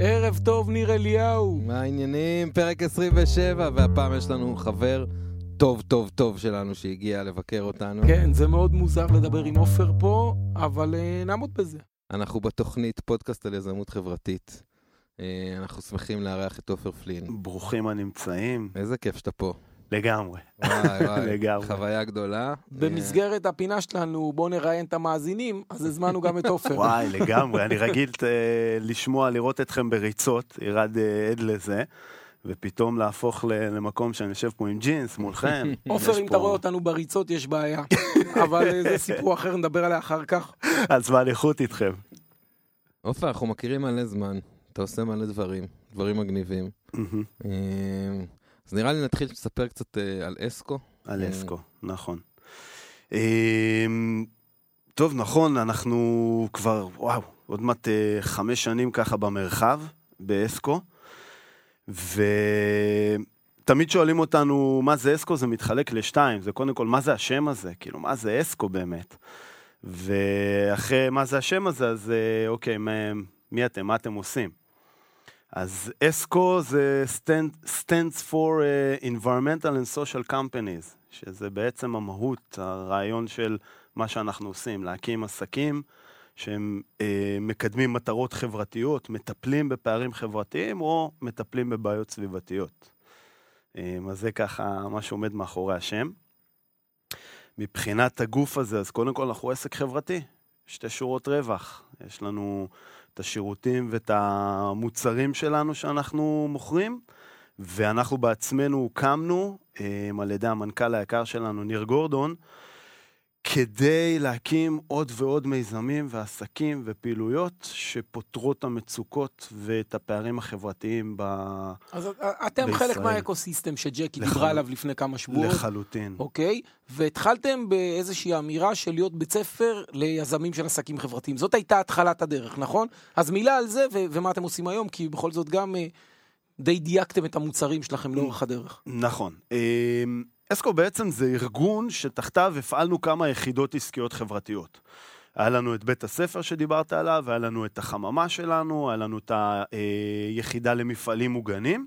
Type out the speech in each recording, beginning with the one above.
ערב טוב, ניר אליהו. מה העניינים? פרק 27, והפעם יש לנו חבר טוב טוב טוב שלנו שהגיע לבקר אותנו. כן, זה מאוד מוזר לדבר עם עופר פה, אבל uh, נעמוד בזה. אנחנו בתוכנית פודקאסט על יזמות חברתית. Uh, אנחנו שמחים לארח את עופר פלין. ברוכים הנמצאים. איזה כיף שאתה פה. לגמרי. וואי וואי, לגמרי. חוויה גדולה. במסגרת הפינה שלנו, בואו נראיין את המאזינים, אז הזמנו גם את עופר. וואי, לגמרי. אני רגיל אה, לשמוע, לראות אתכם בריצות, ירד אה, עד לזה, ופתאום להפוך למקום שאני יושב פה עם ג'ינס מולכם. עופר, אם אתה רואה אותנו בריצות, יש בעיה. אבל אה, זה סיפור אחר, נדבר עליה אחר כך. אז באליכות איתכם. עופר, אנחנו מכירים מלא זמן. אתה עושה מלא דברים, דברים מגניבים. אה, אז נראה לי נתחיל לספר קצת אה, על אסקו. על אסקו, נכון. אמ, טוב, נכון, אנחנו כבר, וואו, עוד מעט אה, חמש שנים ככה במרחב, באסקו, ותמיד שואלים אותנו, מה זה אסקו? זה מתחלק לשתיים, זה קודם כל, מה זה השם הזה? כאילו, מה זה אסקו באמת? ואחרי מה זה השם הזה, אז אה, אוקיי, מה, מי אתם? מה אתם עושים? אז אסקו זה stand, stands for uh, environmental and social companies, שזה בעצם המהות, הרעיון של מה שאנחנו עושים, להקים עסקים שהם uh, מקדמים מטרות חברתיות, מטפלים בפערים חברתיים או מטפלים בבעיות סביבתיות. Um, אז זה ככה מה שעומד מאחורי השם. מבחינת הגוף הזה, אז קודם כל אנחנו עסק חברתי, שתי שורות רווח. יש לנו את השירותים ואת המוצרים שלנו שאנחנו מוכרים, ואנחנו בעצמנו הוקמנו אה, על ידי המנכ"ל היקר שלנו, ניר גורדון, כדי להקים עוד ועוד מיזמים ועסקים ופעילויות שפותרות את המצוקות ואת הפערים החברתיים ב... אז אה, אתם בישראל. חלק מהאקוסיסטם שג'קי לחל- דיברה עליו לפני כמה שבועות. לחלוטין. אוקיי? והתחלתם באיזושהי אמירה של להיות בית ספר ליזמים של עסקים חברתיים. זאת הייתה התחלת הדרך, נכון? אז מילה על זה ו- ומה אתם עושים היום, כי בכל זאת גם אה, די דייקתם את המוצרים שלכם לאורך הדרך. נכון. אסקו בעצם זה ארגון שתחתיו הפעלנו כמה יחידות עסקיות חברתיות. היה לנו את בית הספר שדיברת עליו, היה לנו את החממה שלנו, היה לנו את היחידה למפעלים מוגנים.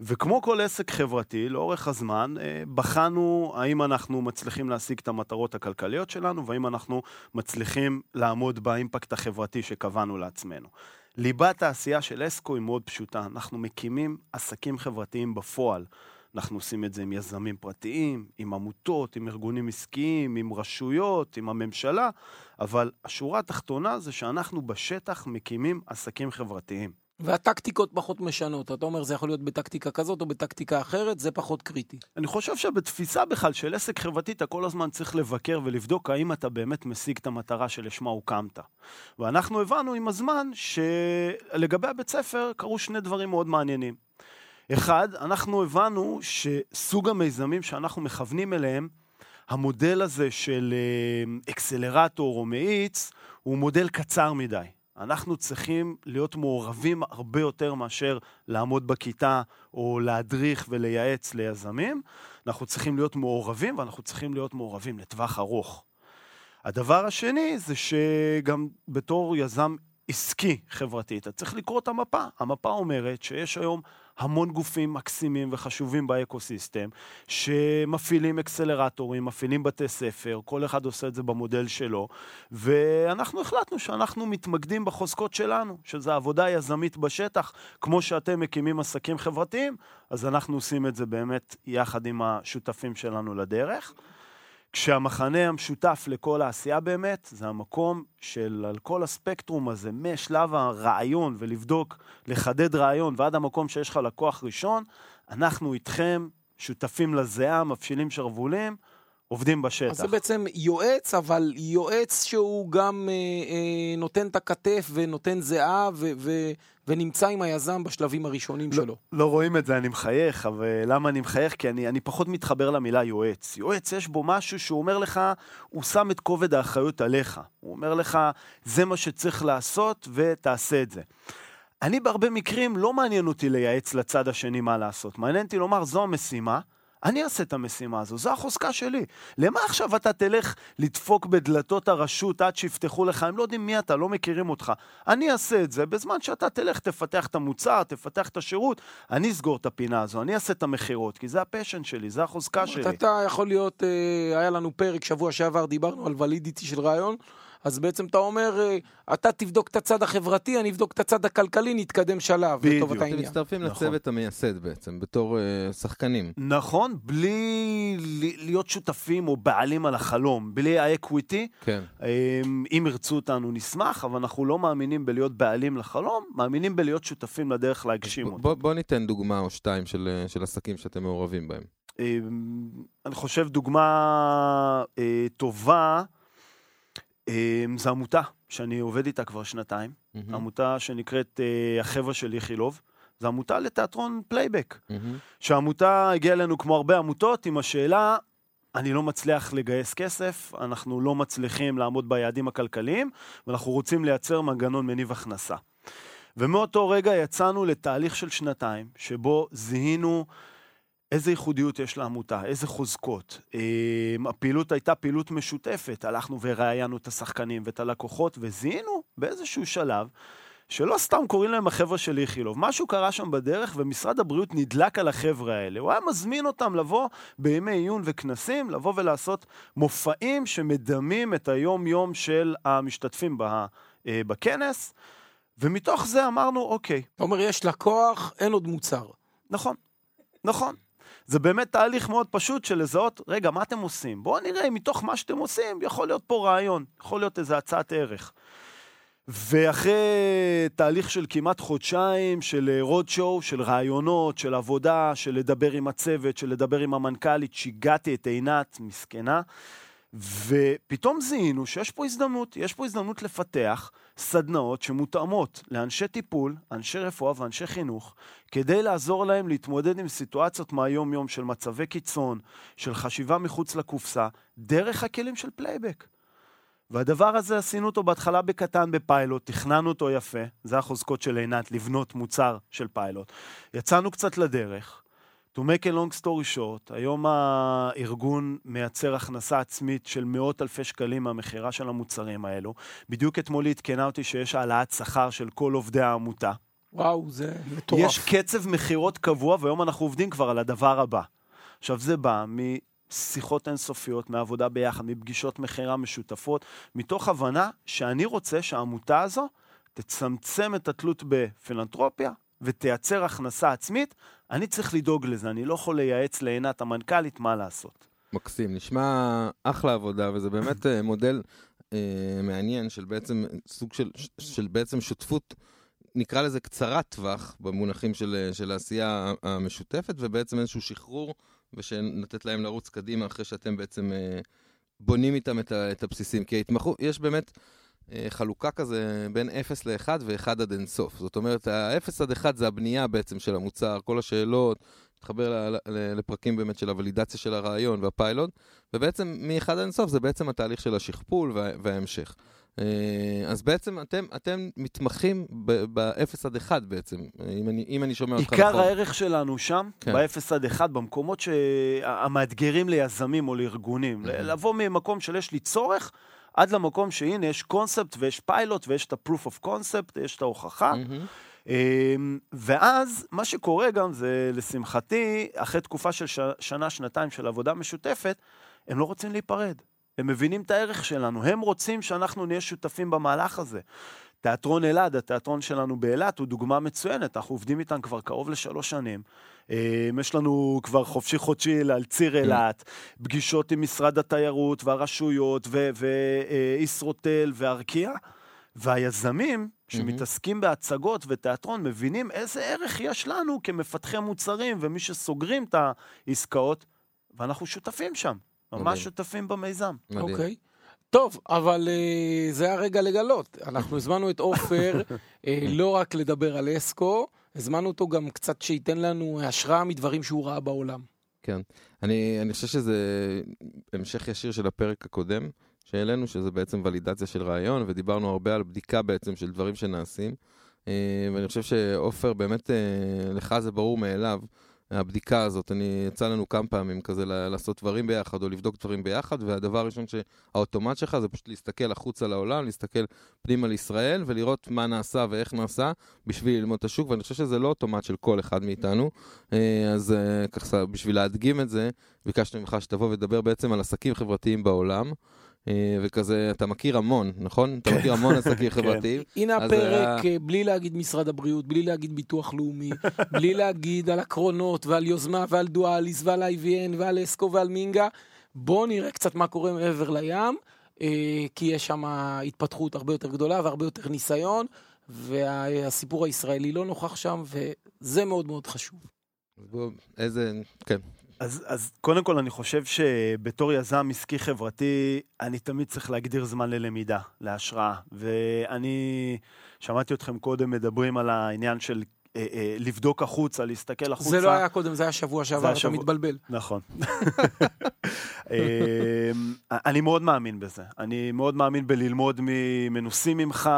וכמו כל עסק חברתי, לאורך הזמן, אה, בחנו האם אנחנו מצליחים להשיג את המטרות הכלכליות שלנו, והאם אנחנו מצליחים לעמוד באימפקט החברתי שקבענו לעצמנו. ליבת העשייה של אסקו היא מאוד פשוטה. אנחנו מקימים עסקים חברתיים בפועל. אנחנו עושים את זה עם יזמים פרטיים, עם עמותות, עם ארגונים עסקיים, עם רשויות, עם הממשלה, אבל השורה התחתונה זה שאנחנו בשטח מקימים עסקים חברתיים. והטקטיקות פחות משנות. אתה אומר, זה יכול להיות בטקטיקה כזאת או בטקטיקה אחרת, זה פחות קריטי. אני חושב שבתפיסה בכלל של עסק חברתי, אתה כל הזמן צריך לבקר ולבדוק האם אתה באמת משיג את המטרה שלשמה הוקמת. ואנחנו הבנו עם הזמן שלגבי הבית ספר קרו שני דברים מאוד מעניינים. אחד, אנחנו הבנו שסוג המיזמים שאנחנו מכוונים אליהם, המודל הזה של אה, אקסלרטור או מאיץ, הוא מודל קצר מדי. אנחנו צריכים להיות מעורבים הרבה יותר מאשר לעמוד בכיתה או להדריך ולייעץ ליזמים. אנחנו צריכים להיות מעורבים, ואנחנו צריכים להיות מעורבים לטווח ארוך. הדבר השני זה שגם בתור יזם עסקי חברתי, אתה צריך לקרוא את המפה. המפה אומרת שיש היום המון גופים מקסימים וחשובים באקוסיסטם, שמפעילים אקסלרטורים, מפעילים בתי ספר, כל אחד עושה את זה במודל שלו, ואנחנו החלטנו שאנחנו מתמקדים בחוזקות שלנו, שזה עבודה יזמית בשטח, כמו שאתם מקימים עסקים חברתיים, אז אנחנו עושים את זה באמת יחד עם השותפים שלנו לדרך. כשהמחנה המשותף לכל העשייה באמת, זה המקום של על כל הספקטרום הזה, משלב הרעיון ולבדוק, לחדד רעיון ועד המקום שיש לך לקוח ראשון, אנחנו איתכם, שותפים לזיעה, מפשילים שרוולים, עובדים בשטח. אז זה בעצם יועץ, אבל יועץ שהוא גם אה, אה, נותן את הכתף ונותן זיעה ו- ו- ונמצא עם היזם בשלבים הראשונים לא, שלו. לא רואים את זה, אני מחייך, אבל למה אני מחייך? כי אני, אני פחות מתחבר למילה יועץ. יועץ, יש בו משהו שהוא אומר לך, הוא שם את כובד האחריות עליך. הוא אומר לך, זה מה שצריך לעשות ותעשה את זה. אני בהרבה מקרים, לא מעניין אותי לייעץ לצד השני מה לעשות. מעניין אותי לומר, זו המשימה, אני אעשה את המשימה הזו, זו החוזקה שלי. למה עכשיו אתה תלך לדפוק בדלתות הרשות עד שיפתחו לך? הם לא יודעים מי אתה, לא מכירים אותך. אני אעשה את זה בזמן שאתה תלך, תפתח את המוצר, תפתח את השירות, אני אסגור את הפינה הזו, אני אעשה את המכירות, כי זה הפשן שלי, זה החוזקה שלי. אתה יכול להיות, אה, היה לנו פרק שבוע שעבר, דיברנו על ולידיטי של רעיון. אז בעצם אתה אומר, אה, אתה תבדוק את הצד החברתי, אני אבדוק את הצד הכלכלי, נתקדם שלב בדיוק. לטובת אתם העניין. מצטרפים נכון. לצוות המייסד בעצם, בתור אה, שחקנים. נכון, בלי ל- להיות שותפים או בעלים על החלום, בלי האקוויטי. כן. אמ, אם ירצו אותנו נשמח, אבל אנחנו לא מאמינים בלהיות בעלים לחלום, מאמינים בלהיות שותפים לדרך להגשים אותו. בוא, בוא ניתן דוגמה או שתיים של, אה, של עסקים שאתם מעורבים בהם. אמ, אני חושב דוגמה אה, טובה, זו עמותה שאני עובד איתה כבר שנתיים, מהמם, עמותה שנקראת אה, החבר'ה של איכילוב. זו עמותה לתיאטרון פלייבק. מהמם. שהעמותה הגיעה אלינו כמו הרבה עמותות עם השאלה, אני לא מצליח לגייס כסף, אנחנו לא מצליחים לעמוד ביעדים הכלכליים, ואנחנו רוצים לייצר מנגנון מניב הכנסה. ומאותו רגע יצאנו לתהליך של שנתיים, שבו זיהינו איזה ייחודיות יש לעמותה, איזה חוזקות. אה, הפעילות הייתה פעילות משותפת, הלכנו וראיינו את השחקנים ואת הלקוחות, וזיהינו באיזשהו שלב שלא סתם קוראים להם החבר'ה של איכילוב. משהו קרה שם בדרך, ומשרד הבריאות נדלק על החבר'ה האלה. הוא היה מזמין אותם לבוא בימי עיון וכנסים, לבוא ולעשות מופעים שמדמים את היום-יום של המשתתפים ב- אה, בכנס, ומתוך זה אמרנו, אוקיי, אתה אומר, יש לקוח, אין עוד מוצר. נכון, נכון. זה באמת תהליך מאוד פשוט של לזהות, רגע, מה אתם עושים? בואו נראה אם מתוך מה שאתם עושים יכול להיות פה רעיון, יכול להיות איזו הצעת ערך. ואחרי תהליך של כמעט חודשיים של רוד שואו, של רעיונות, של עבודה, של לדבר עם הצוות, של לדבר עם המנכ"לית, שיגעתי את עינת, מסכנה, ופתאום זיהינו שיש פה הזדמנות, יש פה הזדמנות לפתח סדנאות שמותאמות לאנשי טיפול, אנשי רפואה ואנשי חינוך, כדי לעזור להם להתמודד עם סיטואציות מהיום-יום של מצבי קיצון, של חשיבה מחוץ לקופסה, דרך הכלים של פלייבק. והדבר הזה עשינו אותו בהתחלה בקטן בפיילוט, תכננו אותו יפה, זה החוזקות של עינת, לבנות מוצר של פיילוט. יצאנו קצת לדרך. To make a long story short, היום הארגון מייצר הכנסה עצמית של מאות אלפי שקלים מהמכירה של המוצרים האלו. בדיוק אתמול היא עדכנה אותי שיש העלאת שכר של כל עובדי העמותה. וואו, זה מטורף. יש קצב מכירות קבוע, והיום אנחנו עובדים כבר על הדבר הבא. עכשיו, זה בא משיחות אינסופיות, מעבודה ביחד, מפגישות מכירה משותפות, מתוך הבנה שאני רוצה שהעמותה הזו תצמצם את התלות בפילנטרופיה ותייצר הכנסה עצמית. אני צריך לדאוג לזה, אני לא יכול לייעץ לעינת המנכ"לית מה לעשות. מקסים, נשמע אחלה עבודה, וזה באמת אה, מודל אה, מעניין של בעצם סוג של, של בעצם שותפות, נקרא לזה קצרת טווח, במונחים של, אה, של העשייה המשותפת, ובעצם איזשהו שחרור, ושנתת להם לרוץ קדימה אחרי שאתם בעצם אה, בונים איתם את, ה, את הבסיסים. כי ההתמחות, יש באמת חלוקה כזה בין 0 ל-1 ו-1 עד אינסוף. זאת אומרת, ה-0 עד 1 זה הבנייה בעצם של המוצר, כל השאלות, מתחבר לפרקים באמת של הוולידציה של הרעיון והפיילוט, ובעצם מ-1 עד אינסוף זה בעצם התהליך של השכפול וה- וההמשך. אה, אז בעצם אתם, אתם מתמחים ב-0 עד 1 בעצם, אם אני, אם אני שומע אותך עיקר נכון. הערך שלנו שם, כן. ב-0 עד 1, במקומות שהמאתגרים ליזמים או לארגונים. Mhm. לבוא ממקום של יש לי צורך, עד למקום שהנה יש קונספט ויש פיילוט ויש את ה-proof of concept, יש את ההוכחה. אמ, ואז מה שקורה גם זה, לשמחתי, אחרי תקופה של ש... שנה, שנתיים של עבודה משותפת, הם לא רוצים להיפרד. הם מבינים את הערך שלנו, הם רוצים שאנחנו נהיה שותפים במהלך הזה. תיאטרון אלעד, התיאטרון שלנו באילת, הוא דוגמה מצוינת, אנחנו עובדים איתם כבר קרוב לשלוש שנים. אמ, יש לנו כבר חופשי חודשי על ציר אילת, פגישות עם משרד התיירות והרשויות וישרוטל וארקיע, והיזמים שמתעסקים בהצגות ותיאטרון מבינים איזה ערך יש לנו כמפתחי מוצרים ומי שסוגרים את העסקאות, ואנחנו שותפים שם, ממש מדהים. שותפים במיזם. מדהים. אוקיי. טוב, אבל uh, זה הרגע לגלות. אנחנו הזמנו את עופר uh, לא רק לדבר על אסקו, הזמנו אותו גם קצת שייתן לנו השראה מדברים שהוא ראה בעולם. כן. אני, אני חושב שזה המשך ישיר של הפרק הקודם שהעלינו, שזה בעצם ולידציה של רעיון, ודיברנו הרבה על בדיקה בעצם של דברים שנעשים. אה, ואני חושב שעופר, באמת, אה, לך זה ברור מאליו, הבדיקה הזאת. אני, יצא לנו כמה פעמים כזה לעשות דברים ביחד, או לבדוק דברים ביחד, והדבר הראשון שהאוטומט שלך זה פשוט להסתכל החוצה לעולם, להסתכל פנימה לישראל, ולראות מה נעשה ואיך נעשה, בשביל ללמוד את השוק, ואני חושב שזה לא אוטומט של כל אחד מאיתנו. אה, אז אה, ככה, בשביל להדגים את זה, ביקשנו ממך שתבוא ותדבר בעצם על עסקים חברתיים בעולם. אה, וכזה, אתה מכיר המון, נכון? אתה מכיר המון עסקים חברתיים. הנה הפרק, היה- אה, בלי להגיד משרד הבריאות, בלי להגיד ביטוח לאומי, בלי להגיד על הקרונות ועל יוזמה ועל דואליס ועל IVN ועל אסקו ועל מינגה. בואו נראה קצת מה קורה מעבר לים, אה, כי יש שם התפתחות הרבה יותר גדולה והרבה יותר ניסיון, והסיפור הישראלי לא נוכח שם, וזה מאוד מאוד חשוב. איזה, כן. אז, אז קודם כל, אני חושב שבתור יזם עסקי חברתי, אני תמיד צריך להגדיר זמן ללמידה, להשראה. ואני שמעתי אתכם קודם מדברים על העניין של אה, אה, לבדוק החוצה, להסתכל החוצה. זה לא היה קודם, זה היה שבוע שעבר, אתה מתבלבל. נכון. אמ, אני מאוד מאמין בזה. אני מאוד מאמין בללמוד ממנוסים ממך,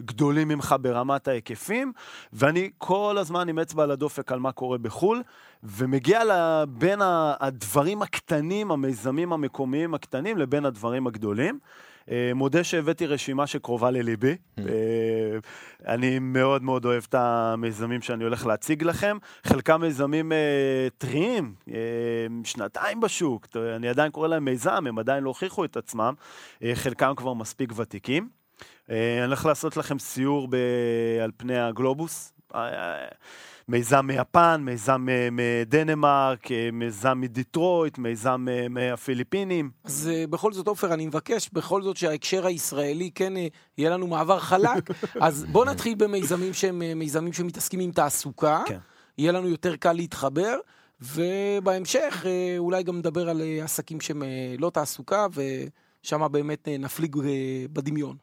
מגדולים ממך ברמת ההיקפים, ואני כל הזמן עם אצבע על הדופק על מה קורה בחו"ל, ומגיע בין הדברים הקטנים, המיזמים המקומיים הקטנים, לבין הדברים הגדולים. אה, מודה שהבאתי רשימה שקרובה לליבי. אה, אני מאוד מאוד אוהב את המיזמים שאני הולך להציג לכם. חלקם מיזמים אה, טריים, שנתיים בשוק, אני עדיין קורא להם מיזם, הם עדיין לא הוכיחו את עצמם. חלקם כבר מספיק ותיקים. אני הולך לעשות לכם סיור ב- על פני הגלובוס. אה, אה, מיזם מיפן, מיזם מדנמרק, אה, מיזם מדיטרויט, מיזם מהפיליפינים. אז בכל זאת, עופר, אני מבקש בכל זאת שההקשר הישראלי, כן, יהיה לנו מעבר חלק. אז בוא נתחיל במיזמים שהם מיזמים שמתעסקים עם תעסוקה. כן. יהיה לנו יותר קל להתחבר, ובהמשך אולי גם נדבר על עסקים שהם לא תעסוקה, ושם באמת uh, נפליג uh, בדמיון.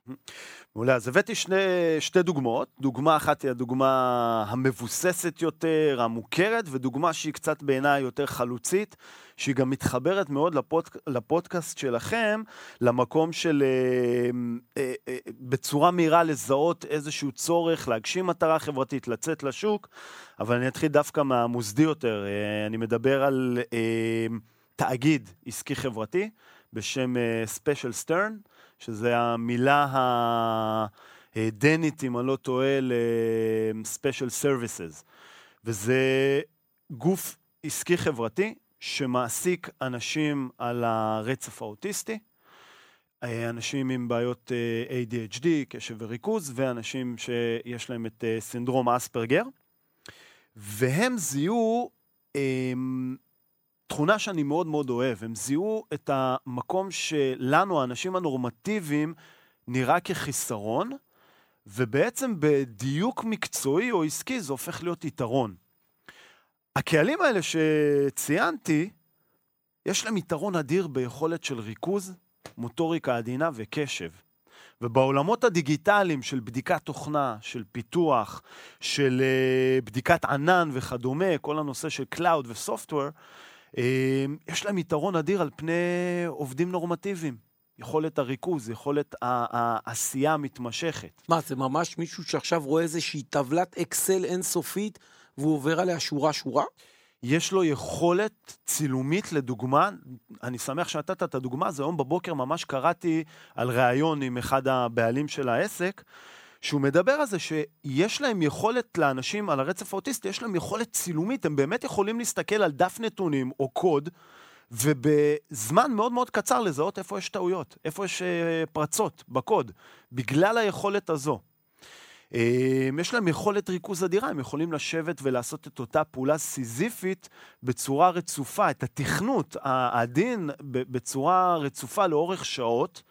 מעולה, אז הבאתי שני, שתי דוגמאות. דוגמה אחת היא הדוגמה המבוססת יותר, המוכרת, ודוגמה שהיא קצת בעיניי יותר חלוצית, שהיא גם מתחברת מאוד לפוד, לפודקאסט שלכם, למקום של אה, אה, אה, בצורה מהירה לזהות איזשהו צורך, להגשים מטרה חברתית, לצאת לשוק, אבל אני אתחיל דווקא מהמוסדי יותר. אה, אני מדבר על אה, תאגיד עסקי חברתי בשם Specialisterne. שזה המילה הדנית, אם אני לא טועה, ל-Special Services. וזה גוף עסקי חברתי שמעסיק אנשים על הרצף האוטיסטי, אה, אנשים עם בעיות אה, ADHD, קשב וריכוז, ואנשים שיש להם את אה, סינדרום אספרגר. והם זיהו אמ, תכונה שאני מאוד מאוד אוהב. הם זיהו את המקום שלנו, האנשים הנורמטיביים, נראה כחיסרון, ובעצם בדיוק מקצועי או עסקי זה הופך להיות יתרון. הקהלים האלה שציינתי, יש להם יתרון אדיר ביכולת של ריכוז, מוטוריקה עדינה וקשב. ובעולמות הדיגיטליים של בדיקת תוכנה, של פיתוח, של uh, בדיקת ענן וכדומה, כל הנושא של Cloud ו-Software, uh, יש להם יתרון אדיר על פני עובדים נורמטיביים. יכולת הריכוז, יכולת העשייה המתמשכת. מה, זה ממש מישהו שעכשיו רואה איזושהי טבלת אקסל אינסופית, והוא עובר עליה שורה-שורה? יש לו יכולת צילומית, לדוגמה, אני שמח שנתת את הדוגמה, הזו, היום בבוקר ממש קראתי על ראיון עם אחד הבעלים של העסק, שהוא מדבר על זה שיש להם יכולת לאנשים על הרצף האוטיסטי, יש להם יכולת צילומית, הם באמת יכולים להסתכל על דף נתונים או קוד, ובזמן מאוד מאוד קצר לזהות איפה יש טעויות, איפה יש אה, פרצות בקוד, בגלל היכולת הזו. אה, יש להם יכולת ריכוז אדירה, הם יכולים לשבת ולעשות את אותה פעולה סיזיפית בצורה רצופה, את התכנות העדין בצורה רצופה לאורך שעות,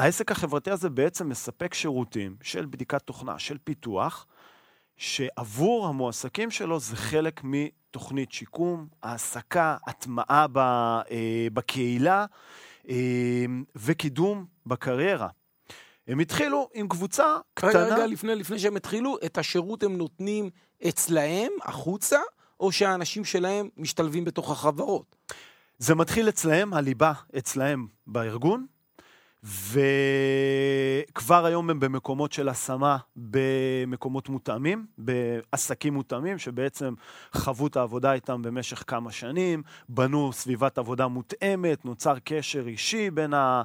והעסק החברתי הזה בעצם מספק שירותים של בדיקת תוכנה, של פיתוח, שעבור המועסקים שלו זה חלק מתוכנית שיקום, העסקה, הטמעה אה, בקהילה אה, וקידום בקריירה. הם התחילו עם קבוצה קטנה. רגע, רגע, לפני, לפני שהם התחילו, את השירות הם נותנים אצלהם, החוצה, או שהאנשים שלהם משתלבים בתוך החברות? זה מתחיל אצלהם, הליבה אצלהם בארגון, וכבר היום הם במקומות של השמה במקומות מותאמים, בעסקים מותאמים, שבעצם חוו את העבודה איתם במשך כמה שנים, בנו סביבת עבודה מותאמת, נוצר קשר אישי בין אה,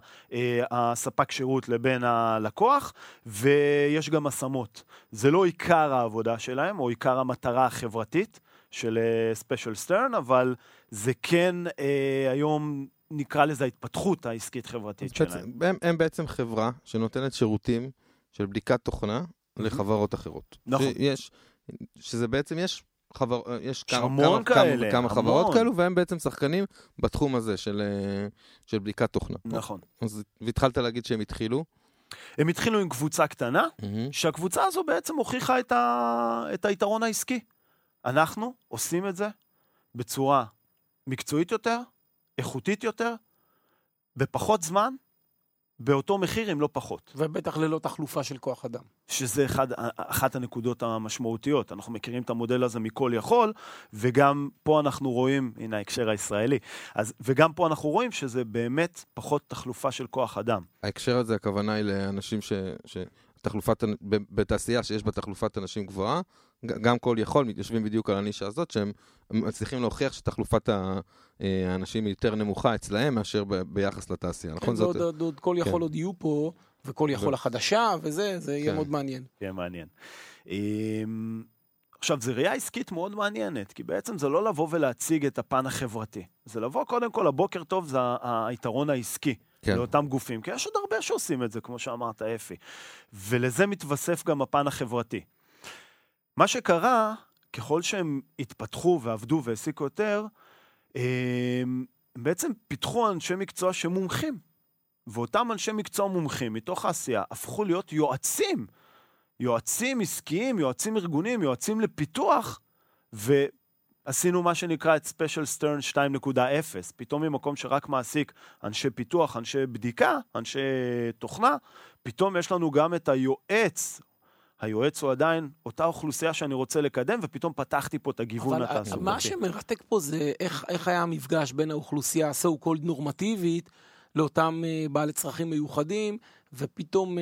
הספק שירות לבין הלקוח, ויש גם השמות. זה לא עיקר העבודה שלהם, או עיקר המטרה החברתית של Specialisterne, אבל זה כן אה, היום נקרא לזה ההתפתחות העסקית-חברתית שלהם. הם, הם בעצם חברה שנותנת שירותים של בדיקת תוכנה לחברות אחרות. נכון. יש, שזה בעצם, יש, חבר, יש כמה, כמה, כאלה, כמה, כמה חברות. כאלו, והם בעצם שחקנים בתחום הזה של, אה, של בדיקת תוכנה. נכון. אז והתחלת להגיד שהם התחילו. הם התחילו עם קבוצה קטנה, מהמם. שהקבוצה הזו בעצם הוכיחה את, ה... את היתרון העסקי. אנחנו עושים את זה בצורה מקצועית יותר, איכותית יותר, בפחות זמן, באותו מחיר, אם לא פחות. ובטח ללא תחלופה של כוח אדם. שזה אחד, אחת הנקודות המשמעותיות. אנחנו מכירים את המודל הזה מכל יכול, וגם פה אנחנו רואים, הנה ההקשר הישראלי, אז, וגם פה אנחנו רואים שזה באמת פחות תחלופה של כוח אדם. ההקשר הזה, הכוונה היא לאנשים ש... ש... תחלופת, בתעשייה שיש בה תחלופת אנשים גבוהה, גם כל יכול יושבים בדיוק על הנישה הזאת, שהם מצליחים להוכיח שתחלופת אה, האנשים היא יותר נמוכה אצלהם מאשר ב- ביחס לתעשייה, נכון? כן, זה עוד, זאת... עוד, עוד כל יכול כן. עוד יהיו פה, וכל יכול ו- החדשה, וזה, זה יהיה כן. מאוד מעניין. יהיה מעניין. אמ, עכשיו, זו ראייה עסקית מאוד מעניינת, כי בעצם זה לא לבוא ולהציג את הפן החברתי. זה לבוא, קודם כל, הבוקר טוב זה ה- היתרון העסקי. כן. לאותם גופים, כי יש עוד הרבה שעושים את זה, כמו שאמרת, אפי. ולזה מתווסף גם הפן החברתי. מה שקרה, ככל שהם התפתחו ועבדו והעסיקו יותר, הם בעצם פיתחו אנשי מקצוע שמומחים. ואותם אנשי מקצוע מומחים מתוך העשייה הפכו להיות יועצים. יועצים עסקיים, יועצים ארגוניים, יועצים לפיתוח, ועשינו מה שנקרא את Specialisterne 2.0. פתאום ממקום שרק מעסיק אנשי פיתוח, אנשי בדיקה, אנשי תוכנה, פתאום יש לנו גם את היועץ. היועץ הוא עדיין אותה אוכלוסייה שאני רוצה לקדם, ופתאום פתחתי פה את הגיוון אבל התעסוקתי. מה שמרתק פה זה איך, איך היה המפגש בין האוכלוסייה ה-so called נורמטיבית לאותם uh, בעלי צרכים מיוחדים, ופתאום uh,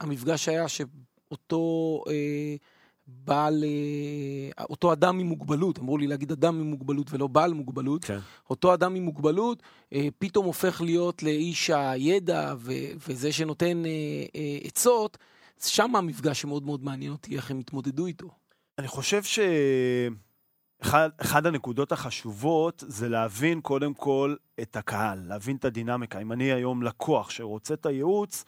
המפגש היה שאותו uh, בעל, uh, אותו אדם עם מוגבלות, אמרו לי להגיד אדם עם מוגבלות ולא בעל מוגבלות, כן. אותו אדם עם מוגבלות uh, פתאום הופך להיות לאיש הידע ו- וזה שנותן uh, uh, עצות, שם המפגש שמאוד מאוד מעניין אותי איך הם התמודדו איתו. אני חושב שאחד הנקודות החשובות זה להבין קודם כל את הקהל, להבין את הדינמיקה. אם אני היום לקוח שרוצה את הייעוץ,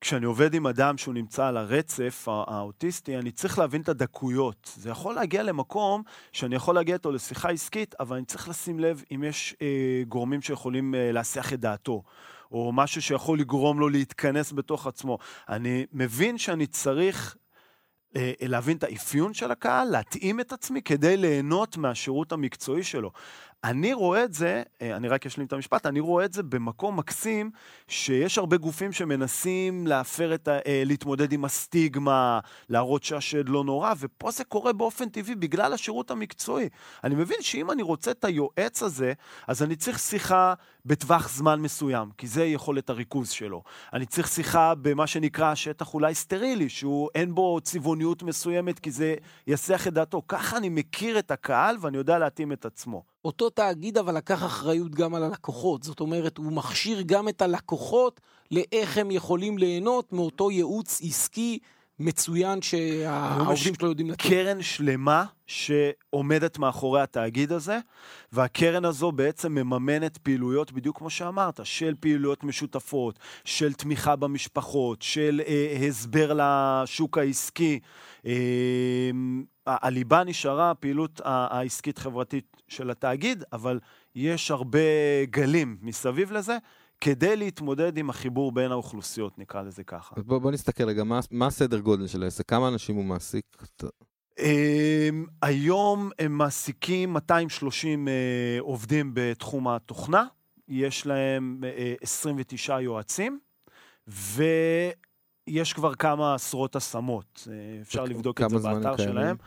כשאני עובד עם אדם שהוא נמצא על הרצף הא- האוטיסטי, אני צריך להבין את הדקויות. זה יכול להגיע למקום שאני יכול להגיע איתו לשיחה עסקית, אבל אני צריך לשים לב אם יש אה, גורמים שיכולים אה, להסיח את דעתו, או משהו שיכול לגרום לו להתכנס בתוך עצמו. אני מבין שאני צריך אה, להבין את האפיון של הקהל, להתאים את עצמי כדי ליהנות מהשירות המקצועי שלו. אני רואה את זה, אה, אני רק אשלים את המשפט, אני רואה את זה במקום מקסים, שיש הרבה גופים שמנסים להפר את ה... אה, להתמודד עם הסטיגמה, להראות שהשד לא נורא, ופה זה קורה באופן טבעי בגלל השירות המקצועי. אני מבין שאם אני רוצה את היועץ הזה, אז אני צריך שיחה בטווח זמן מסוים, כי זה יכולת הריכוז שלו. אני צריך שיחה במה שנקרא שטח אולי סטרילי, שהוא אין בו צבעוניות מסוימת, כי זה יסיח את דעתו. ככה אני מכיר את הקהל ואני יודע להתאים את עצמו. אותו תאגיד אבל לקח אחריות גם על הלקוחות, זאת אומרת, הוא מכשיר גם את הלקוחות לאיך הם יכולים ליהנות מאותו ייעוץ עסקי מצוין שהעובדים שלו יודעים לתת. קרן שלמה שעומדת מאחורי התאגיד הזה, והקרן הזו בעצם מממנת פעילויות, בדיוק כמו שאמרת, של פעילויות משותפות, של תמיכה במשפחות, של אה, הסבר לשוק העסקי. אה, הליבה נשארה הפעילות העסקית-חברתית של התאגיד, אבל יש הרבה גלים מסביב לזה. כדי להתמודד עם החיבור בין האוכלוסיות, נקרא לזה ככה. אז בוא, בוא נסתכל רגע, מה, מה הסדר גודל של העסק? כמה אנשים הוא מעסיק? אתה- Um, היום הם מעסיקים 230 uh, עובדים בתחום התוכנה, יש להם uh, 29 יועצים, ויש כבר כמה עשרות השמות. Uh, אפשר לבדוק את זה הם באתר? שלהם. אמ, ב-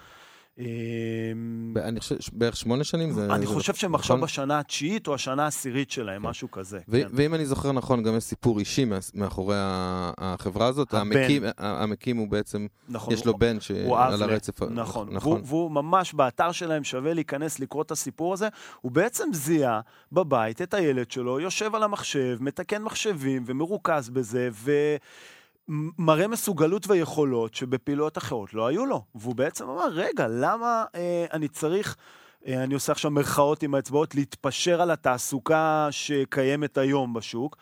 אני חושב בערך שמונה שנים זה... אני חושב שהם עכשיו נכון? בשנה התשיעית או השנה העשירית שלהם, משהו כזה. ו- כן. ואם אני זוכר נכון, גם יש סיפור אישי מאחורי החברה הזאת. הבן. המקים- הוא בעצם, נכון, יש לו בן שעל הרצף. נכון, נכון. והוא, ממש באתר שלהם שווה להיכנס לקרוא את הסיפור הזה, הוא בעצם זיהה בבית את הילד שלו, יושב על המחשב, מתקן מחשבים ומרוכז בזה, ומראה מסוגלות ויכולות שבפעילויות אחרות לא היו לו. והוא בעצם אמר, רגע, למה אה, אני צריך... אה, אני עושה עכשיו מירכאות עם האצבעות, להתפשר על התעסוקה שקיימת היום בשוק.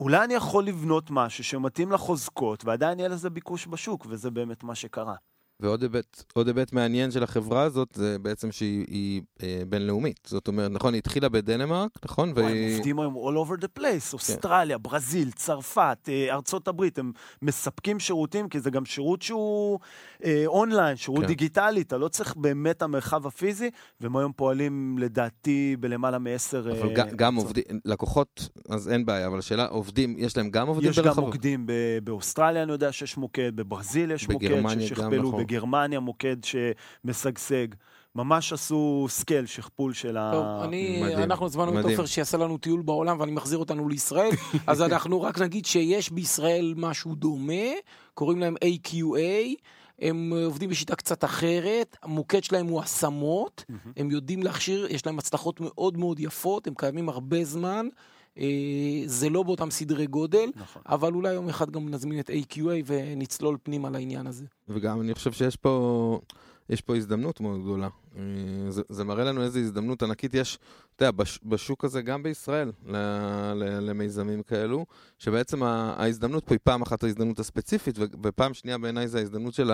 אולי אני יכול לבנות משהו שמתאים לחוזקות, ועדיין יהיה לזה ביקוש בשוק, וזה באמת מה שקרה. ועוד היבט, היבט מעניין של החברה הזאת, זה בעצם שהיא היא, אה, בינלאומית. זאת אומרת, נכון, היא התחילה בדנמרק, נכון? וואי, הם והיא... עובדים היום all over the place, אוסטרליה, ברזיל, צרפת, אה, ארצות הברית, הם מספקים שירותים, כי זה גם שירות שהוא אה, אונליין, שירות כן. דיגיטלי, אתה לא צריך באמת המרחב הפיזי, והם היום פועלים לדעתי בלמעלה מעשר... אבל אה, גם, גם. עובדים, לקוחות, אז אין בעיה, אבל השאלה, עובדים, יש להם גם עובדים יש גם? מוקדים באוסטרליה, אני יודע שיש מוקד, בברזיל יש מוקד ששכפלו, נכון. בגרמניה מוקד שמשגשג. ממש עשו scale, שכפול של ה... טוב, אני, מדהים, אנחנו הזמנו את. עופר שיעשה לנו טיול בעולם ואני מחזיר אותנו לישראל, אז אנחנו רק נגיד שיש בישראל משהו דומה, קוראים להם AQA, הם עובדים בשיטה קצת אחרת, המוקד שלהם הוא השמות, הם יודעים להכשיר, יש להם הצלחות מאוד מאוד יפות, הם קיימים הרבה זמן. אה, זה לא באותם סדרי גודל, נכון. אבל אולי יום אחד גם נזמין את AQA ונצלול פנימה לעניין הזה. וגם אני חושב שיש פה, יש פה הזדמנות מאוד גדולה. אה, זה, זה מראה לנו איזו הזדמנות ענקית יש, אתה יודע, בש, בשוק הזה, גם בישראל, למיזמים כאלו, שבעצם ההזדמנות פה היא פעם אחת ההזדמנות הספציפית, ופעם שנייה בעיניי זה ההזדמנות של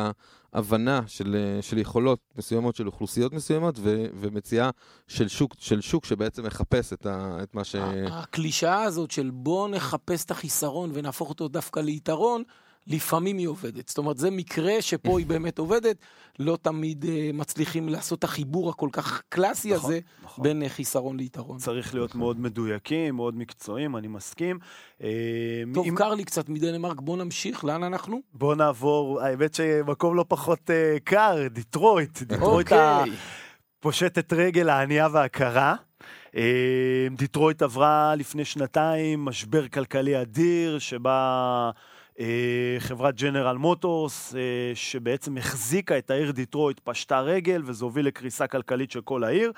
ההבנה של, של יכולות מסוימות, של אוכלוסיות מסוימות, ו, ומציאה של שוק, של שוק שבעצם מחפש את, ה, את מה ש... הקלישאה הזאת של בוא נחפש את החיסרון ונהפוך אותו דווקא ליתרון, לפעמים היא עובדת. זאת אומרת, זה מקרה שפה היא באמת עובדת, לא תמיד uh, מצליחים לעשות את החיבור הכל כך קלאסי נכון, הזה נכון. בין uh, חיסרון ליתרון. צריך להיות מאוד מדויקים, מאוד מקצועיים, אני מסכים. אה, טוב, אם- קר לי קצת מדנמרק, בוא נמשיך, לאן אנחנו? בוא נעבור, האמת שמקום לא פחות אה, קר, דיטרויט. דיטרויט אוקיי. הפושטת רגל הענייה והקרה. דיטרויט עברה לפני שנתיים משבר כלכלי אדיר, שבה חברת ג'נרל מוטורס, אה, שבעצם החזיקה את העיר דיטרויט, פשטה רגל, וזה הוביל לקריסה כלכלית של כל העיר.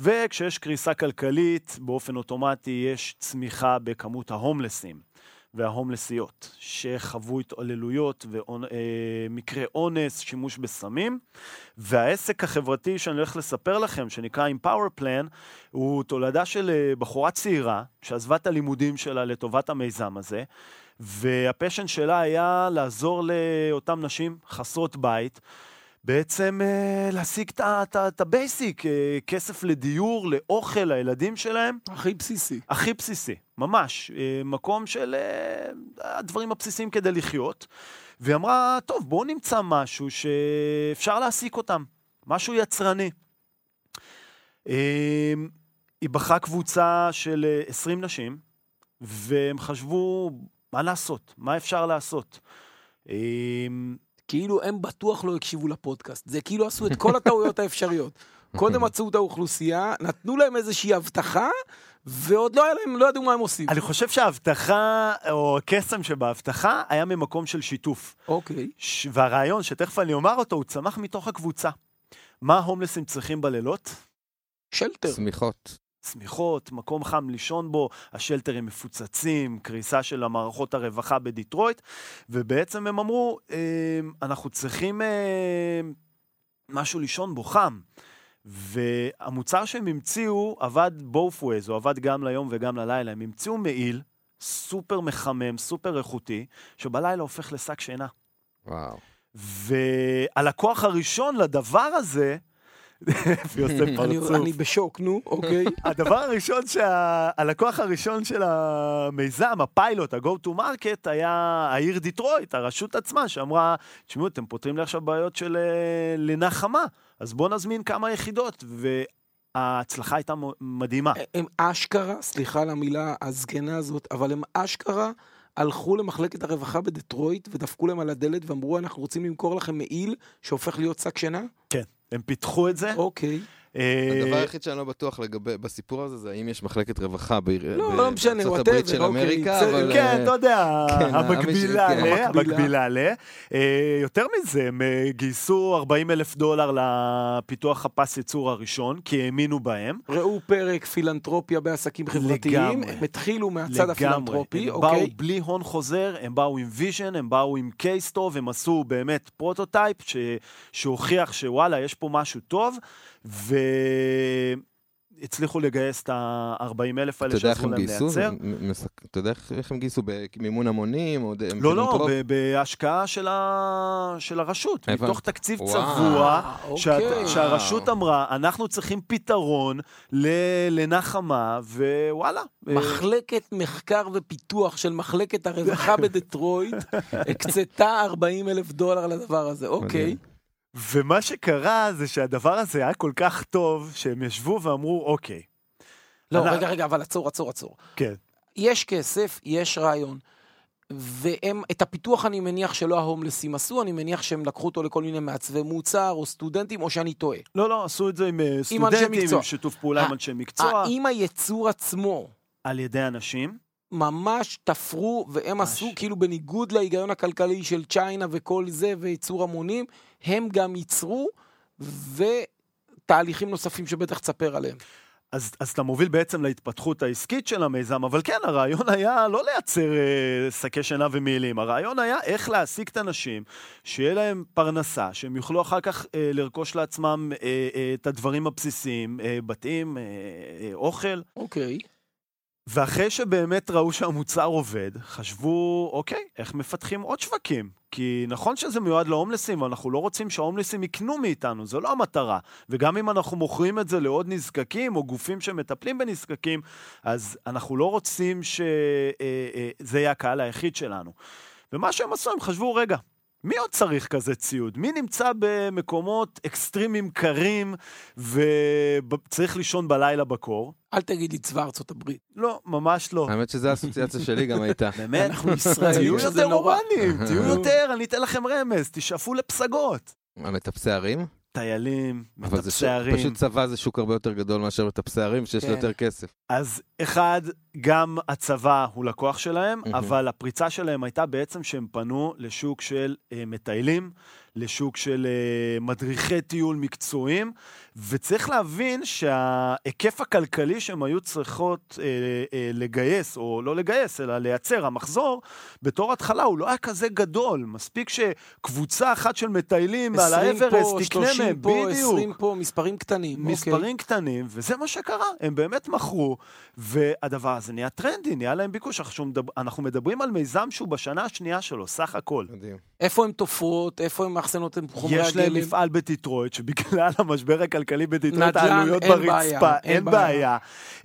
וכשיש קריסה כלכלית, באופן אוטומטי יש צמיחה בכמות ההומלסים. וההומלסיות, שחוו התעללויות ומקרי אונס, שימוש בסמים. והעסק החברתי שאני הולך לספר לכם, שנקרא Empower Plan, הוא תולדה של אה, בחורה צעירה, שעזבה את הלימודים שלה לטובת המיזם הזה, וה passion שלה היה לעזור לאותן נשים חסרות בית. בעצם אה, להשיג את ה basic, אה, כסף לדיור, לאוכל, לילדים שלהם. הכי בסיסי. הכי בסיסי, ממש. אה, מקום של אה, הדברים הבסיסיים כדי לחיות. והיא אמרה, טוב, בואו נמצא משהו שאפשר להעסיק אותם, משהו יצרני. היא בחרה קבוצה של אה, 20 נשים, והם חשבו, מה לעשות? מה אפשר לעשות? אה, כאילו הם בטוח לא הקשיבו לפודקאסט, זה כאילו עשו את כל הטעויות האפשריות. קודם מצאו את האוכלוסייה, נתנו להם איזושהי הבטחה, ועוד לא היה להם, לא ידעו מה הם עושים. אני חושב שההבטחה, או הקסם שבהבטחה, היה ממקום של שיתוף. אוקיי. ש- והרעיון, שתכף אני אומר אותו, הוא צמח מתוך הקבוצה. מה ההומלסים צריכים בלילות? שלטר. שמיכות. שמיכות, מקום חם לישון בו, השלטרים מפוצצים, קריסה של המערכות הרווחה בדיטרויט, ובעצם הם אמרו, "אה, אנחנו צריכים אה, משהו לישון בו חם. והמוצר שהם המציאו עבד both ways, הוא עבד גם ליום וגם ללילה. הם המציאו מעיל סופר מחמם, סופר איכותי, שבלילה הופך לשק שינה. וואו. והלקוח הראשון לדבר הזה, יפי עושה פרצוף. אני בשוק, נו, אוקיי. הדבר הראשון. הלקוח הראשון של המיזם, הפיילוט, ה-go to market, היה העיר דיטרויט, הרשות עצמה, שאמרה, תשמעו, אתם פותרים לי עכשיו בעיות של אה, לינה חמה, אז בואו נזמין כמה יחידות. וההצלחה הייתה מדהימה. הם אשכרה, סליחה על המילה הזקנה הזאת, אבל הם אשכרה הלכו למחלקת הרווחה בדטרויט ודפקו להם על הדלת ואמרו, אנחנו רוצים למכור לכם מעיל שהופך להיות שק שינה? כן. הם פיתחו את זה. אוקיי. אה, הדבר היחיד שאני לא בטוח לגבי, בסיפור הזה, זה האם יש מחלקת רווחה בעיר- לא, ב- לא משנה, בארצות הברית של אוקיי, אמריקה, אבל... כן, אה, אתה יודע, כן, המקבילה. ל... המקבילה. המקבילה ל... אה, יותר מזה, הם אה, גייסו 40 אלף דולר לפיתוח הפס ייצור הראשון, כי האמינו בהם. ראו פרק פילנטרופיה בעסקים חברתיים. הם התחילו מהצד. הפילנטרופי, הם אוקיי? באו בלי הון חוזר, הם באו עם vision, הם באו עם case טוב, הם עשו באמת prototype. שהוכיח שוואלה, יש פה משהו טוב, והצליחו לגייס את ה-40 אלף האלה שעזרו הם להם גייסו? לייצר. אתה יודע איך- הם גייסו? במימון המונים? או לא, לא? ב- בהשקעה של, ה... של הרשות, הבנתי. מתוך תקציב וואו. צבוע, אה, אוקיי. שהרשות אמרה, אנחנו צריכים פתרון לנחמה, ווואלה. אה, מחלקת מחקר ופיתוח של מחלקת הרווחה בדטרויט הקצתה 40 אלף דולר לדבר הזה, אוקיי. מדהים. ומה שקרה זה שהדבר הזה היה כל כך טוב, שהם ישבו ואמרו, אוקיי, לא, אנחנו- רגע, רגע, אבל עצור, עצור, עצור. כן. יש כסף, יש רעיון. והם, את הפיתוח אני מניח שלא ההומלסים עשו, אני מניח שהם לקחו אותו לכל מיני מעצבי מוצר או סטודנטים, או שאני טועה. לא, לא, עשו את זה עם אה, אנשי סטודנטים, עם. שיתוף פעולה עם אנשי מקצוע, האם הייצור עצמו על ידי אנשים. ממש תפרו, והם ממש. עשו, כאילו בניגוד להיגיון הכלכלי של צ'יינה וכל זה, וייצור המונים, הם גם ייצרו, ותהליכים נוספים שבטח תספר עליהם. אז, אז אתה מוביל בעצם להתפתחות העסקית של המיזם, אבל כן, הרעיון היה לא לייצר אה, שקי שינה ומעילים, הרעיון היה איך להעסיק את האנשים, שיהיה להם פרנסה, שהם יוכלו אחר כך אה, לרכוש לעצמם אה, אה, את הדברים הבסיסיים, אה, בתים, אה, אה, אוכל, אוקיי. ואחרי שבאמת ראו שהמוצר עובד, חשבו, אוקיי, איך מפתחים עוד שווקים? כי נכון שזה מיועד להומלסים, אבל אנחנו לא רוצים שההומלסים יקנו מאיתנו, זו לא המטרה. וגם אם אנחנו מוכרים את זה לעוד נזקקים, או גופים שמטפלים בנזקקים, אז אנחנו לא רוצים שזה יהיה הקהל היחיד שלנו. ומה שהם עשו, הם חשבו, רגע, מי עוד צריך כזה ציוד? מי נמצא במקומות אקסטרימיים קרים וצריך לישון בלילה בקור? אל תגיד לי צבא ארצות הברית. לא, ממש לא. האמת שזו האסוציאציה שלי גם הייתה. באמת? אנחנו ישראלים, תהיו יותר נורא. אורבניים, תהיו יותר, אני אתן לכם רמז, תשאפו לפסגות. המטפסי הרים? טיילים, אבל זה מטפסי הרים. פשוט צבא זה שוק הרבה יותר גדול מאשר מטפסי הרים, שיש לו כן. יותר כסף. אז אחד, גם הצבא הוא לקוח שלהם, מהמם. אבל הפריצה שלהם הייתה בעצם שהם פנו לשוק של אה, מטיילים, לשוק של אה, מדריכי טיול מקצועיים, וצריך להבין שההיקף הכלכלי שהם היו צריכות אה, אה, לגייס, או לא לגייס, אלא לייצר, המחזור, בתור התחלה הוא לא היה כזה גדול. מספיק שקבוצה אחת של מטיילים על 20 האברסט פה, תקנה 30 מהם, פה, בדיוק. 20 פה, מספרים קטנים. אוקיי. מספרים קטנים, וזה מה שקרה, הם באמת מכרו, והדבר הזה נהיה טרנדי, נהיה להם ביקוש. אנחנו, מדבר, אנחנו מדברים על מיזם שהוא בשנה השנייה שלו, סך הכל. מדהים. איפה הן תופרות, איפה הן מאחסנות את חומרי יש להם. מפעל בדיטרויט, שבגלל המשבר הכלכלי בדיטרויט, נדל"ן, העלויות אין ברצפה, בעיה, אין אין בעיה. בעיה.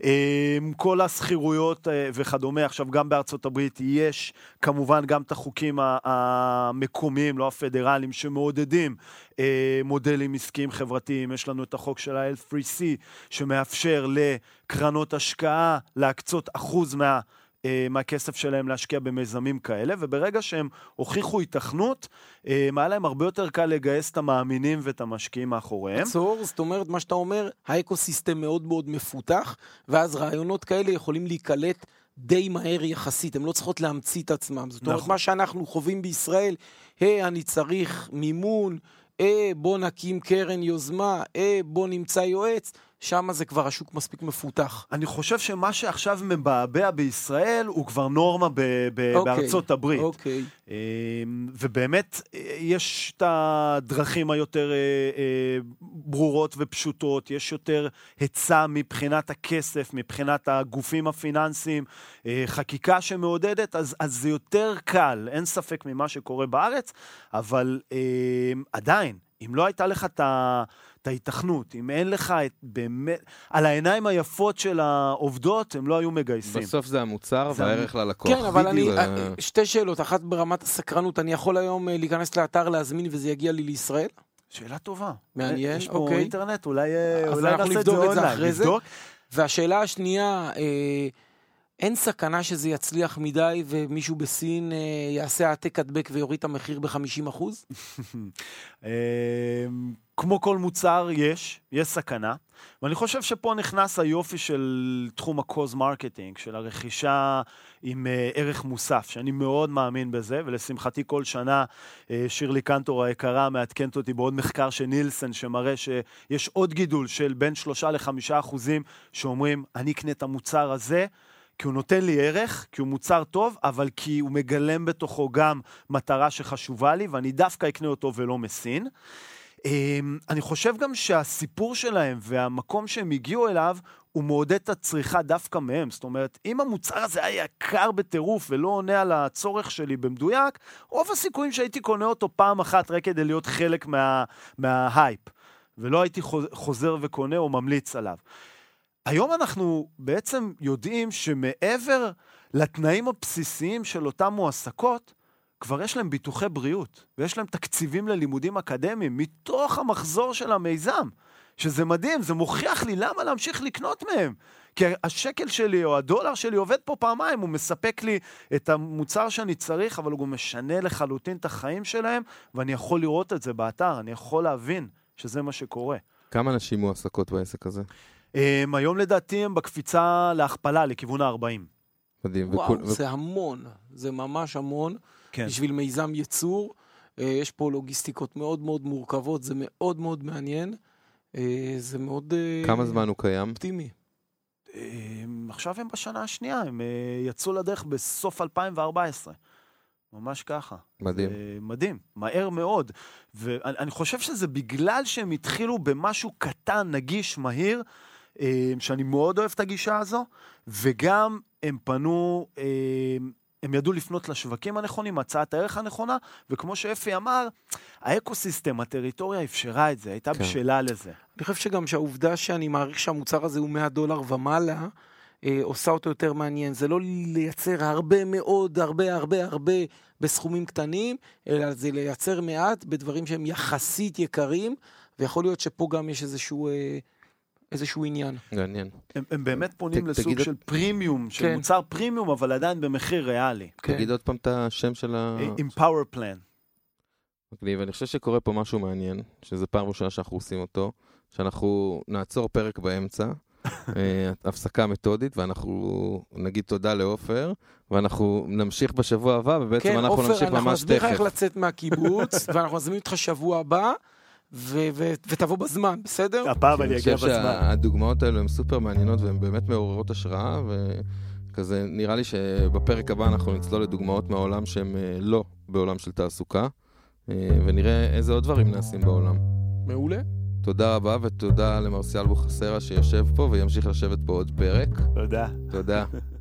אמ, כל השכירויות אה, וכדומה, עכשיו גם בארצות הברית יש כמובן גם את החוקים המקומיים, לא הפדרליים, שמעודדים אה, מודלים עסקיים חברתיים. יש לנו את החוק של ה-L3C, שמאפשר לקרנות השקעה להקצות אחוז מה... אה, מהכסף שלהם להשקיע במיזמים כאלה, וברגע שהם הוכיחו היתכנות, אה, היה להם הרבה יותר קל לגייס את המאמינים ואת המשקיעים מאחוריהם. עצור, זאת אומרת, מה שאתה אומר, האקוסיסטם מאוד מאוד מפותח, ואז רעיונות כאלה יכולים להיקלט די מהר יחסית, הן לא צריכות להמציא את עצמם. זאת אומרת, נכון. מה שאנחנו חווים בישראל, היי, אני צריך מימון, אה, בוא נקים קרן יוזמה, אה, בוא נמצא יועץ, שם זה כבר השוק מספיק מפותח. אני חושב שמה שעכשיו מבעבע בישראל הוא כבר נורמה ב- ב- אוקיי, בארצות הברית. אוקיי. אה, ובאמת, אה, יש את הדרכים היותר אה, אה, ברורות ופשוטות, יש יותר היצע מבחינת הכסף, מבחינת הגופים הפיננסיים, חקיקה שמעודדת, אז, אז זה יותר קל, אין ספק ממה שקורה בארץ, אבל עדיין, אם לא הייתה לך את ה... את ההיתכנות, אם אין לך את באמת, על העיניים היפות של העובדות, הם לא היו מגייסים. בסוף זה המוצר זה והערך ללקוח. כן, אבל אני, בדיוק. אה, שתי שאלות, אחת ברמת הסקרנות, אני יכול היום אה, להיכנס לאתר, להזמין וזה יגיע לי לישראל? שאלה טובה. מעניין, יש פה אוקיי. אינטרנט, אולי, אה, אולי נעשה את זה נבדוק את זה אונליין. אחרי זה. נבדוק. והשאלה השנייה, אה, אין סכנה שזה יצליח מדי ומישהו בסין אה, יעשה העתק הדבק ויוריד את המחיר ב-50%? כמו כל מוצר, יש, יש סכנה. ואני חושב שפה נכנס היופי של תחום ה-cause marketing, של הרכישה עם uh, ערך מוסף, שאני מאוד מאמין בזה, ולשמחתי כל שנה uh, שירלי קנטור היקרה מעדכנת אותי בעוד מחקר של נילסן, שמראה שיש עוד גידול של בין 3 ל-5 אחוזים שאומרים, אני אקנה את המוצר הזה. כי הוא נותן לי ערך, כי הוא מוצר טוב, אבל כי הוא מגלם בתוכו גם מטרה שחשובה לי, ואני דווקא אקנה אותו ולא מסין. אמ, אני חושב גם שהסיפור שלהם והמקום שהם הגיעו אליו, הוא מעודד את הצריכה דווקא מהם. זאת אומרת, אם המוצר הזה היה יקר בטירוף ולא עונה על הצורך שלי במדויק, רוב הסיכויים שהייתי קונה אותו פעם אחת רק כדי להיות חלק מה, מההייפ, ולא הייתי חוזר וקונה או ממליץ עליו. היום אנחנו בעצם יודעים שמעבר לתנאים הבסיסיים של אותן מועסקות, כבר יש להם ביטוחי בריאות, ויש להם תקציבים ללימודים אקדמיים מתוך המחזור של המיזם, שזה מדהים, זה מוכיח לי למה להמשיך לקנות מהם. כי השקל שלי או הדולר שלי עובד פה פעמיים, הוא מספק לי את המוצר שאני צריך, אבל הוא גם משנה לחלוטין את החיים שלהם, ואני יכול לראות את זה באתר, אני יכול להבין שזה מה שקורה. כמה נשים מועסקות בעסק הזה? הם, היום לדעתי הם בקפיצה להכפלה, לכיוון ה-40. מדהים. וואו, וכל... זה המון, זה ממש המון. כן. בשביל מיזם ייצור. אה, יש פה לוגיסטיקות מאוד מאוד מורכבות, זה מאוד מאוד מעניין. אה, זה מאוד... אה, כמה זמן הוא קיים? אופטימי. עכשיו הם בשנה השנייה, הם יצאו לדרך בסוף 2014. ממש ככה. מדהים. מדהים, מהר מאוד. ואני חושב שזה בגלל שהם התחילו במשהו קטן, נגיש, מהיר, שאני מאוד אוהב את הגישה הזו, וגם הם פנו הם ידעו לפנות לשווקים הנכונים, הצעת הערך הנכונה, וכמו שאפי אמר, האקוסיסטם, הטריטוריה אפשרה את זה, הייתה כן. בשלה לזה. אני חושב שגם שהעובדה שאני מעריך שהמוצר הזה הוא 100 דולר ומעלה, אה, עושה אותו יותר מעניין. זה לא לייצר הרבה מאוד, הרבה הרבה הרבה בסכומים קטנים, אלא זה לייצר מעט בדברים שהם יחסית יקרים, ויכול להיות שפה גם יש איזשהו... אה, איזשהו עניין. מעניין. הם, הם באמת פונים ת, לסוג תגיד... של פרימיום, של כן. מוצר פרימיום, אבל עדיין במחיר ריאלי. כן. תגיד עוד פעם את השם של ה... עם פאוור פלן. מגניב, אני חושב שקורה פה משהו מעניין, שזו פעם ראשונה שאנחנו עושים אותו, שאנחנו נעצור פרק באמצע, אה, הפסקה מתודית, ואנחנו נגיד תודה לעופר, ואנחנו נמשיך בשבוע הבא, ובעצם כן, אנחנו אופר, נמשיך ממש תכף. כן, עופר, אנחנו נסביר לך איך לצאת מהקיבוץ, ואנחנו נזמין אותך שבוע הבא. ו- ו- ותבוא בזמן, בסדר? הפעם אני אגיע בזמן. אני חושב שהדוגמאות האלו הן סופר מעניינות והן באמת מעוררות השראה, וכזה נראה לי שבפרק הבא אנחנו נצלול לדוגמאות מהעולם שהן אה, לא בעולם של תעסוקה, אה, ונראה איזה עוד דברים נעשים בעולם. מעולה. תודה רבה ותודה למרסיאל בוחסרה שיושב פה וימשיך לשבת פה עוד פרק. תודה. תודה.